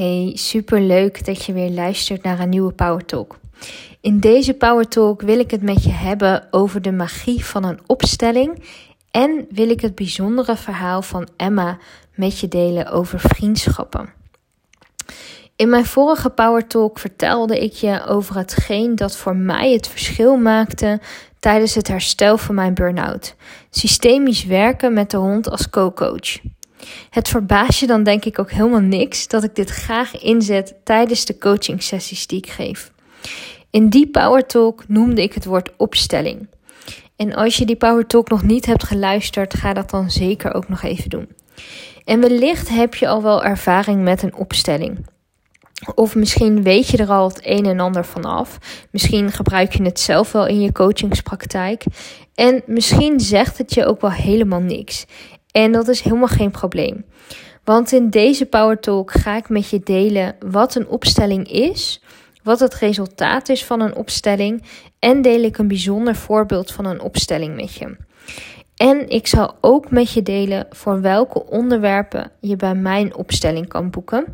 Hey, super leuk dat je weer luistert naar een nieuwe Power Talk. In deze Power Talk wil ik het met je hebben over de magie van een opstelling en wil ik het bijzondere verhaal van Emma met je delen over vriendschappen. In mijn vorige Power Talk vertelde ik je over hetgeen dat voor mij het verschil maakte tijdens het herstel van mijn burn-out. Systemisch werken met de hond als co-coach. Het verbaast je dan denk ik ook helemaal niks dat ik dit graag inzet tijdens de coaching sessies die ik geef. In die Power Talk noemde ik het woord opstelling. En als je die Power Talk nog niet hebt geluisterd, ga dat dan zeker ook nog even doen. En wellicht heb je al wel ervaring met een opstelling. Of misschien weet je er al het een en ander van af. Misschien gebruik je het zelf wel in je coachingspraktijk. En misschien zegt het je ook wel helemaal niks. En dat is helemaal geen probleem. Want in deze Power Talk ga ik met je delen wat een opstelling is, wat het resultaat is van een opstelling en deel ik een bijzonder voorbeeld van een opstelling met je. En ik zal ook met je delen voor welke onderwerpen je bij mijn opstelling kan boeken.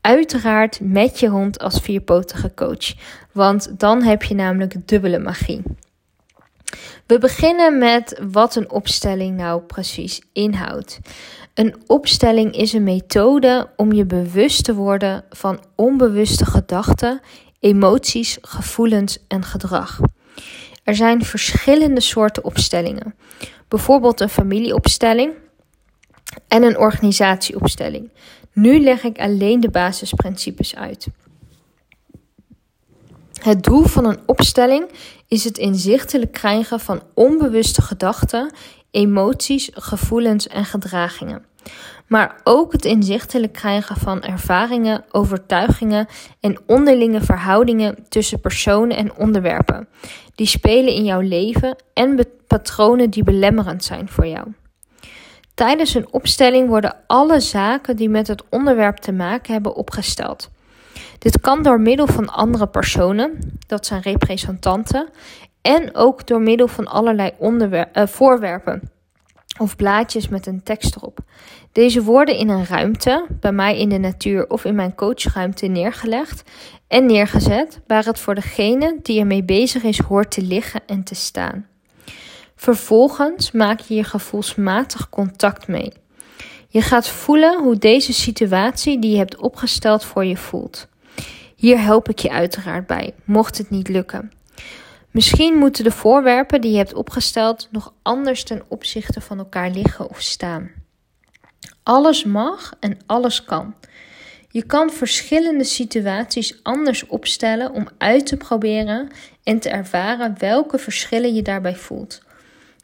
Uiteraard met je hond als vierpotige coach, want dan heb je namelijk dubbele magie. We beginnen met wat een opstelling nou precies inhoudt. Een opstelling is een methode om je bewust te worden van onbewuste gedachten, emoties, gevoelens en gedrag. Er zijn verschillende soorten opstellingen. Bijvoorbeeld een familieopstelling en een organisatieopstelling. Nu leg ik alleen de basisprincipes uit. Het doel van een opstelling is het inzichtelijk krijgen van onbewuste gedachten, emoties, gevoelens en gedragingen. Maar ook het inzichtelijk krijgen van ervaringen, overtuigingen en onderlinge verhoudingen tussen personen en onderwerpen die spelen in jouw leven en patronen die belemmerend zijn voor jou. Tijdens een opstelling worden alle zaken die met het onderwerp te maken hebben opgesteld. Dit kan door middel van andere personen, dat zijn representanten, en ook door middel van allerlei uh, voorwerpen of blaadjes met een tekst erop. Deze worden in een ruimte, bij mij in de natuur of in mijn coachruimte, neergelegd en neergezet, waar het voor degene die ermee bezig is hoort te liggen en te staan. Vervolgens maak je je gevoelsmatig contact mee. Je gaat voelen hoe deze situatie die je hebt opgesteld voor je voelt. Hier help ik je uiteraard bij, mocht het niet lukken. Misschien moeten de voorwerpen die je hebt opgesteld nog anders ten opzichte van elkaar liggen of staan. Alles mag en alles kan. Je kan verschillende situaties anders opstellen om uit te proberen en te ervaren welke verschillen je daarbij voelt.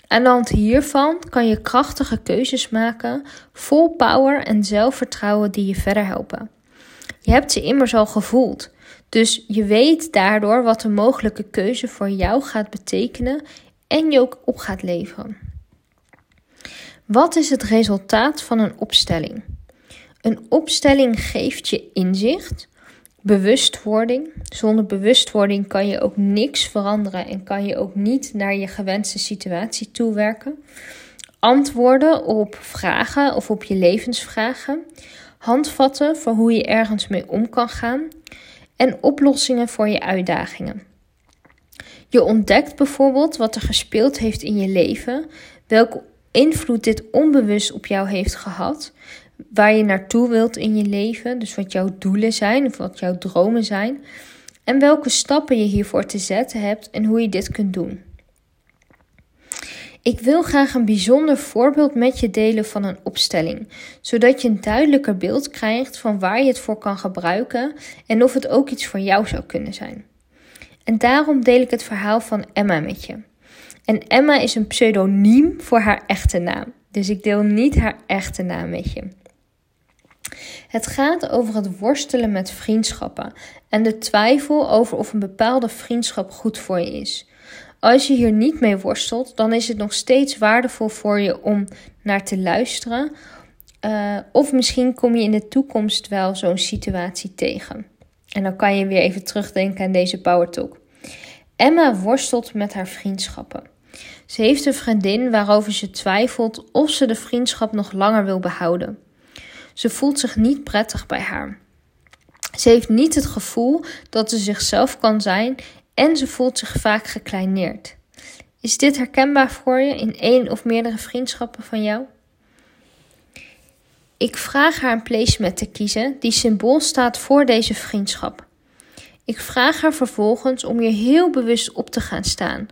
Aan de hand hiervan kan je krachtige keuzes maken, vol power en zelfvertrouwen die je verder helpen. Je hebt ze immers al gevoeld. Dus je weet daardoor wat de mogelijke keuze voor jou gaat betekenen en je ook op gaat leveren. Wat is het resultaat van een opstelling? Een opstelling geeft je inzicht, bewustwording. Zonder bewustwording kan je ook niks veranderen en kan je ook niet naar je gewenste situatie toewerken. Antwoorden op vragen of op je levensvragen. Handvatten voor hoe je ergens mee om kan gaan en oplossingen voor je uitdagingen. Je ontdekt bijvoorbeeld wat er gespeeld heeft in je leven, welke invloed dit onbewust op jou heeft gehad, waar je naartoe wilt in je leven, dus wat jouw doelen zijn of wat jouw dromen zijn, en welke stappen je hiervoor te zetten hebt en hoe je dit kunt doen. Ik wil graag een bijzonder voorbeeld met je delen van een opstelling, zodat je een duidelijker beeld krijgt van waar je het voor kan gebruiken en of het ook iets voor jou zou kunnen zijn. En daarom deel ik het verhaal van Emma met je. En Emma is een pseudoniem voor haar echte naam, dus ik deel niet haar echte naam met je. Het gaat over het worstelen met vriendschappen en de twijfel over of een bepaalde vriendschap goed voor je is. Als je hier niet mee worstelt, dan is het nog steeds waardevol voor je om naar te luisteren. Uh, of misschien kom je in de toekomst wel zo'n situatie tegen. En dan kan je weer even terugdenken aan deze Power Talk. Emma worstelt met haar vriendschappen. Ze heeft een vriendin waarover ze twijfelt of ze de vriendschap nog langer wil behouden. Ze voelt zich niet prettig bij haar. Ze heeft niet het gevoel dat ze zichzelf kan zijn en ze voelt zich vaak gekleineerd. Is dit herkenbaar voor je in één of meerdere vriendschappen van jou? Ik vraag haar een placement te kiezen die symbool staat voor deze vriendschap. Ik vraag haar vervolgens om hier heel bewust op te gaan staan.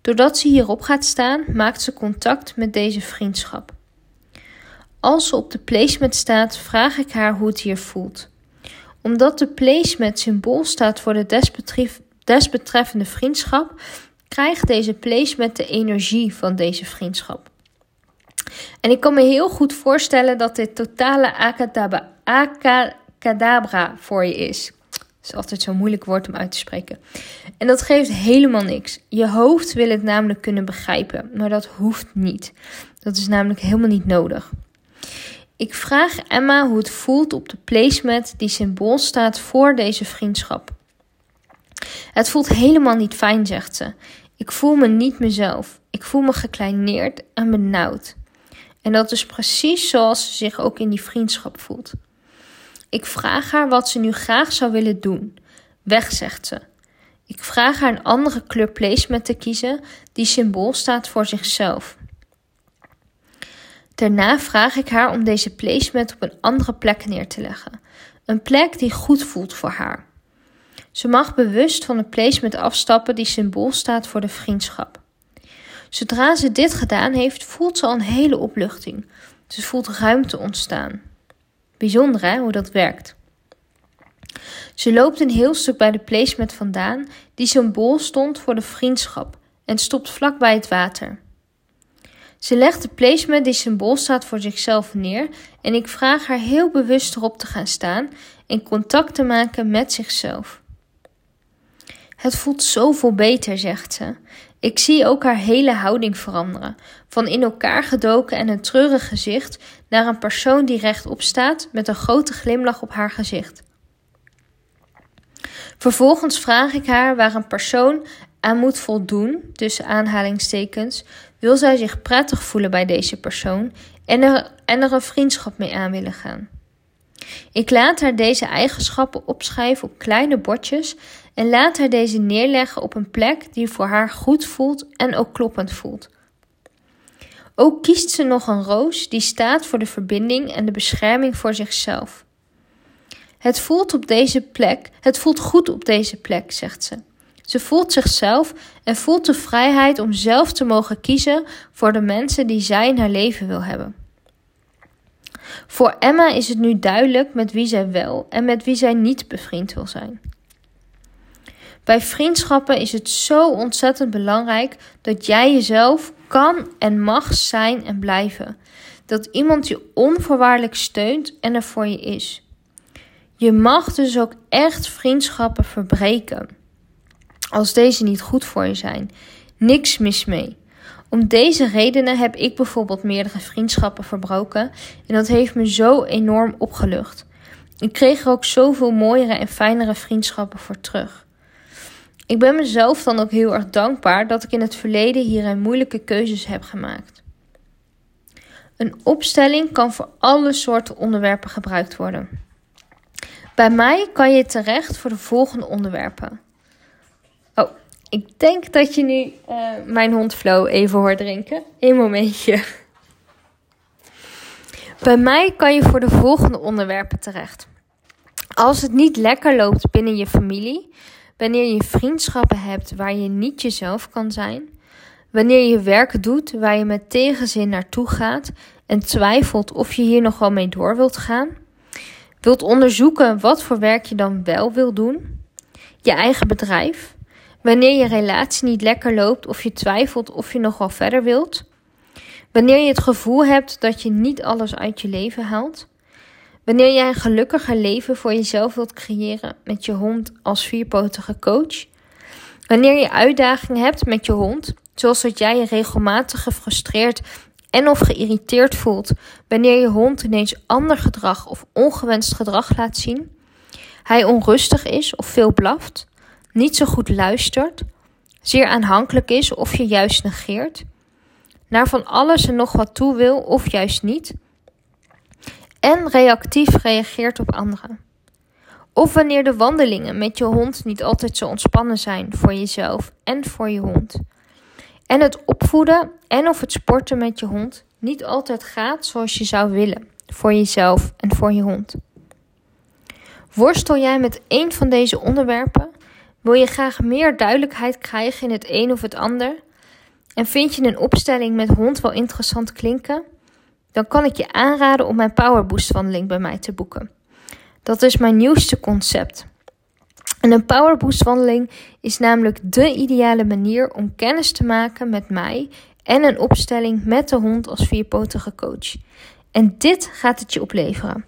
Doordat ze hierop gaat staan, maakt ze contact met deze vriendschap. Als ze op de placement staat, vraag ik haar hoe het hier voelt. Omdat de placement symbool staat voor de desbetreffende vriendschap, krijgt deze placement de energie van deze vriendschap. En ik kan me heel goed voorstellen dat dit totale acadabra voor je is. Het is altijd zo'n moeilijk woord om uit te spreken. En dat geeft helemaal niks. Je hoofd wil het namelijk kunnen begrijpen, maar dat hoeft niet. Dat is namelijk helemaal niet nodig. Ik vraag Emma hoe het voelt op de placement die symbool staat voor deze vriendschap. Het voelt helemaal niet fijn, zegt ze. Ik voel me niet mezelf. Ik voel me gekleineerd en benauwd. En dat is precies zoals ze zich ook in die vriendschap voelt. Ik vraag haar wat ze nu graag zou willen doen. Weg, zegt ze. Ik vraag haar een andere kleur placement te kiezen die symbool staat voor zichzelf. Daarna vraag ik haar om deze placement op een andere plek neer te leggen. Een plek die goed voelt voor haar. Ze mag bewust van de placement afstappen die symbool staat voor de vriendschap. Zodra ze dit gedaan heeft, voelt ze al een hele opluchting. Ze voelt ruimte ontstaan. Bijzonder hè, hoe dat werkt. Ze loopt een heel stuk bij de placement vandaan, die symbool stond voor de vriendschap, en stopt vlak bij het water. Ze legt de placement die symbool staat voor zichzelf neer en ik vraag haar heel bewust erop te gaan staan en contact te maken met zichzelf. Het voelt zoveel beter, zegt ze. Ik zie ook haar hele houding veranderen. Van in elkaar gedoken en een treurig gezicht naar een persoon die rechtop staat met een grote glimlach op haar gezicht. Vervolgens vraag ik haar waar een persoon aan moet voldoen, tussen aanhalingstekens, wil zij zich prettig voelen bij deze persoon en er, en er een vriendschap mee aan willen gaan. Ik laat haar deze eigenschappen opschrijven op kleine bordjes en laat haar deze neerleggen op een plek die voor haar goed voelt en ook kloppend voelt. Ook kiest ze nog een roos die staat voor de verbinding en de bescherming voor zichzelf. Het voelt op deze plek, het voelt goed op deze plek, zegt ze. Ze voelt zichzelf en voelt de vrijheid om zelf te mogen kiezen voor de mensen die zij in haar leven wil hebben. Voor Emma is het nu duidelijk met wie zij wel en met wie zij niet bevriend wil zijn. Bij vriendschappen is het zo ontzettend belangrijk dat jij jezelf kan en mag zijn en blijven. Dat iemand je onvoorwaardelijk steunt en er voor je is. Je mag dus ook echt vriendschappen verbreken. Als deze niet goed voor je zijn. Niks mis mee. Om deze redenen heb ik bijvoorbeeld meerdere vriendschappen verbroken en dat heeft me zo enorm opgelucht. Ik kreeg er ook zoveel mooiere en fijnere vriendschappen voor terug. Ik ben mezelf dan ook heel erg dankbaar dat ik in het verleden hierin moeilijke keuzes heb gemaakt. Een opstelling kan voor alle soorten onderwerpen gebruikt worden. Bij mij kan je terecht voor de volgende onderwerpen. Oh, ik denk dat je nu uh, mijn hond Flo even hoort drinken. Een momentje. Bij mij kan je voor de volgende onderwerpen terecht. Als het niet lekker loopt binnen je familie, wanneer je vriendschappen hebt waar je niet jezelf kan zijn, wanneer je werk doet waar je met tegenzin naartoe gaat en twijfelt of je hier nog wel mee door wilt gaan, wilt onderzoeken wat voor werk je dan wel wil doen, je eigen bedrijf, wanneer je relatie niet lekker loopt of je twijfelt of je nog wel verder wilt, wanneer je het gevoel hebt dat je niet alles uit je leven haalt, Wanneer jij een gelukkiger leven voor jezelf wilt creëren met je hond als vierpotige coach. Wanneer je uitdagingen hebt met je hond, zoals dat jij je regelmatig gefrustreerd en of geïrriteerd voelt wanneer je hond ineens ander gedrag of ongewenst gedrag laat zien. Hij onrustig is of veel blaft, niet zo goed luistert, zeer aanhankelijk is of je juist negeert, naar van alles en nog wat toe wil of juist niet en reactief reageert op anderen. Of wanneer de wandelingen met je hond niet altijd zo ontspannen zijn voor jezelf en voor je hond. En het opvoeden en of het sporten met je hond niet altijd gaat zoals je zou willen voor jezelf en voor je hond. Worstel jij met een van deze onderwerpen? Wil je graag meer duidelijkheid krijgen in het een of het ander? En vind je een opstelling met hond wel interessant klinken? Dan kan ik je aanraden om mijn Powerboost wandeling bij mij te boeken. Dat is mijn nieuwste concept. En een Powerboost wandeling is namelijk de ideale manier om kennis te maken met mij en een opstelling met de hond als vierpotige coach. En dit gaat het je opleveren.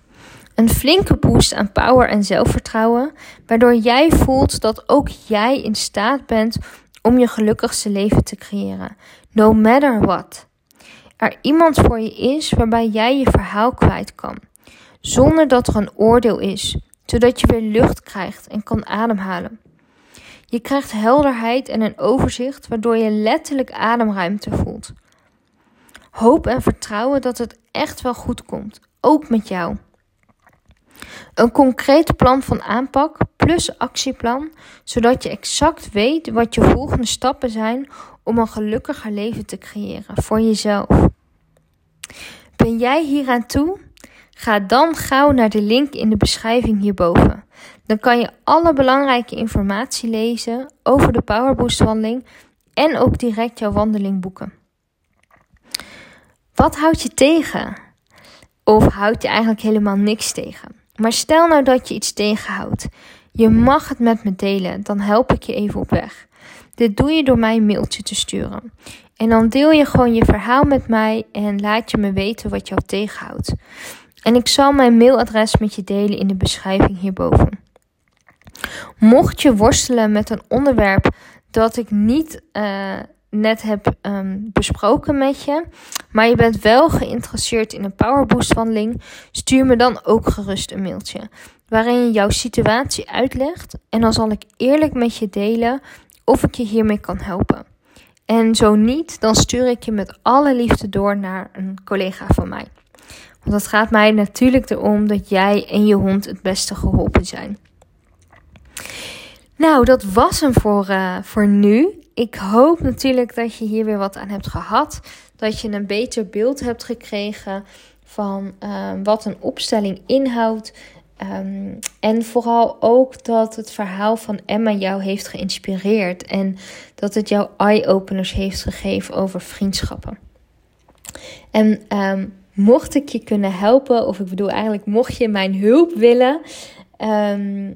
Een flinke boost aan power en zelfvertrouwen, waardoor jij voelt dat ook jij in staat bent om je gelukkigste leven te creëren, no matter what. Er iemand voor je is waarbij jij je verhaal kwijt kan, zonder dat er een oordeel is, zodat je weer lucht krijgt en kan ademhalen. Je krijgt helderheid en een overzicht, waardoor je letterlijk ademruimte voelt. Hoop en vertrouwen dat het echt wel goed komt, ook met jou. Een concreet plan van aanpak plus actieplan, zodat je exact weet wat je volgende stappen zijn om een gelukkiger leven te creëren voor jezelf. Ben jij hieraan toe? Ga dan gauw naar de link in de beschrijving hierboven. Dan kan je alle belangrijke informatie lezen over de Powerboost wandeling en ook direct jouw wandeling boeken. Wat houdt je tegen? Of houd je eigenlijk helemaal niks tegen? Maar stel nou dat je iets tegenhoudt. Je mag het met me delen, dan help ik je even op weg. Dit doe je door mij een mailtje te sturen. En dan deel je gewoon je verhaal met mij en laat je me weten wat jou tegenhoudt. En ik zal mijn mailadres met je delen in de beschrijving hierboven. Mocht je worstelen met een onderwerp dat ik niet uh, net heb um, besproken met je, maar je bent wel geïnteresseerd in een Powerboost wandeling, stuur me dan ook gerust een mailtje waarin je jouw situatie uitlegt en dan zal ik eerlijk met je delen of ik je hiermee kan helpen. En zo niet, dan stuur ik je met alle liefde door naar een collega van mij. Want het gaat mij natuurlijk erom dat jij en je hond het beste geholpen zijn. Nou, dat was hem voor, uh, voor nu ik hoop natuurlijk dat je hier weer wat aan hebt gehad. Dat je een beter beeld hebt gekregen van ehm, wat een opstelling inhoudt. Ehm, en vooral ook dat het verhaal van Emma jou heeft geïnspireerd. En dat het jou eye-openers heeft gegeven over vriendschappen. En ehm, mocht ik je kunnen helpen, of ik bedoel eigenlijk mocht je mijn hulp willen,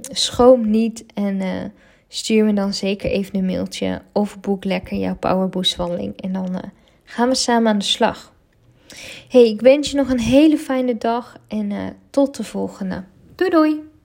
schroom niet en... Uh, stuur me dan zeker even een mailtje of boek lekker jouw Powerboost wandeling. En dan uh, gaan we samen aan de slag. Hey, ik wens je nog een hele fijne dag en uh, tot de volgende. Doei doei!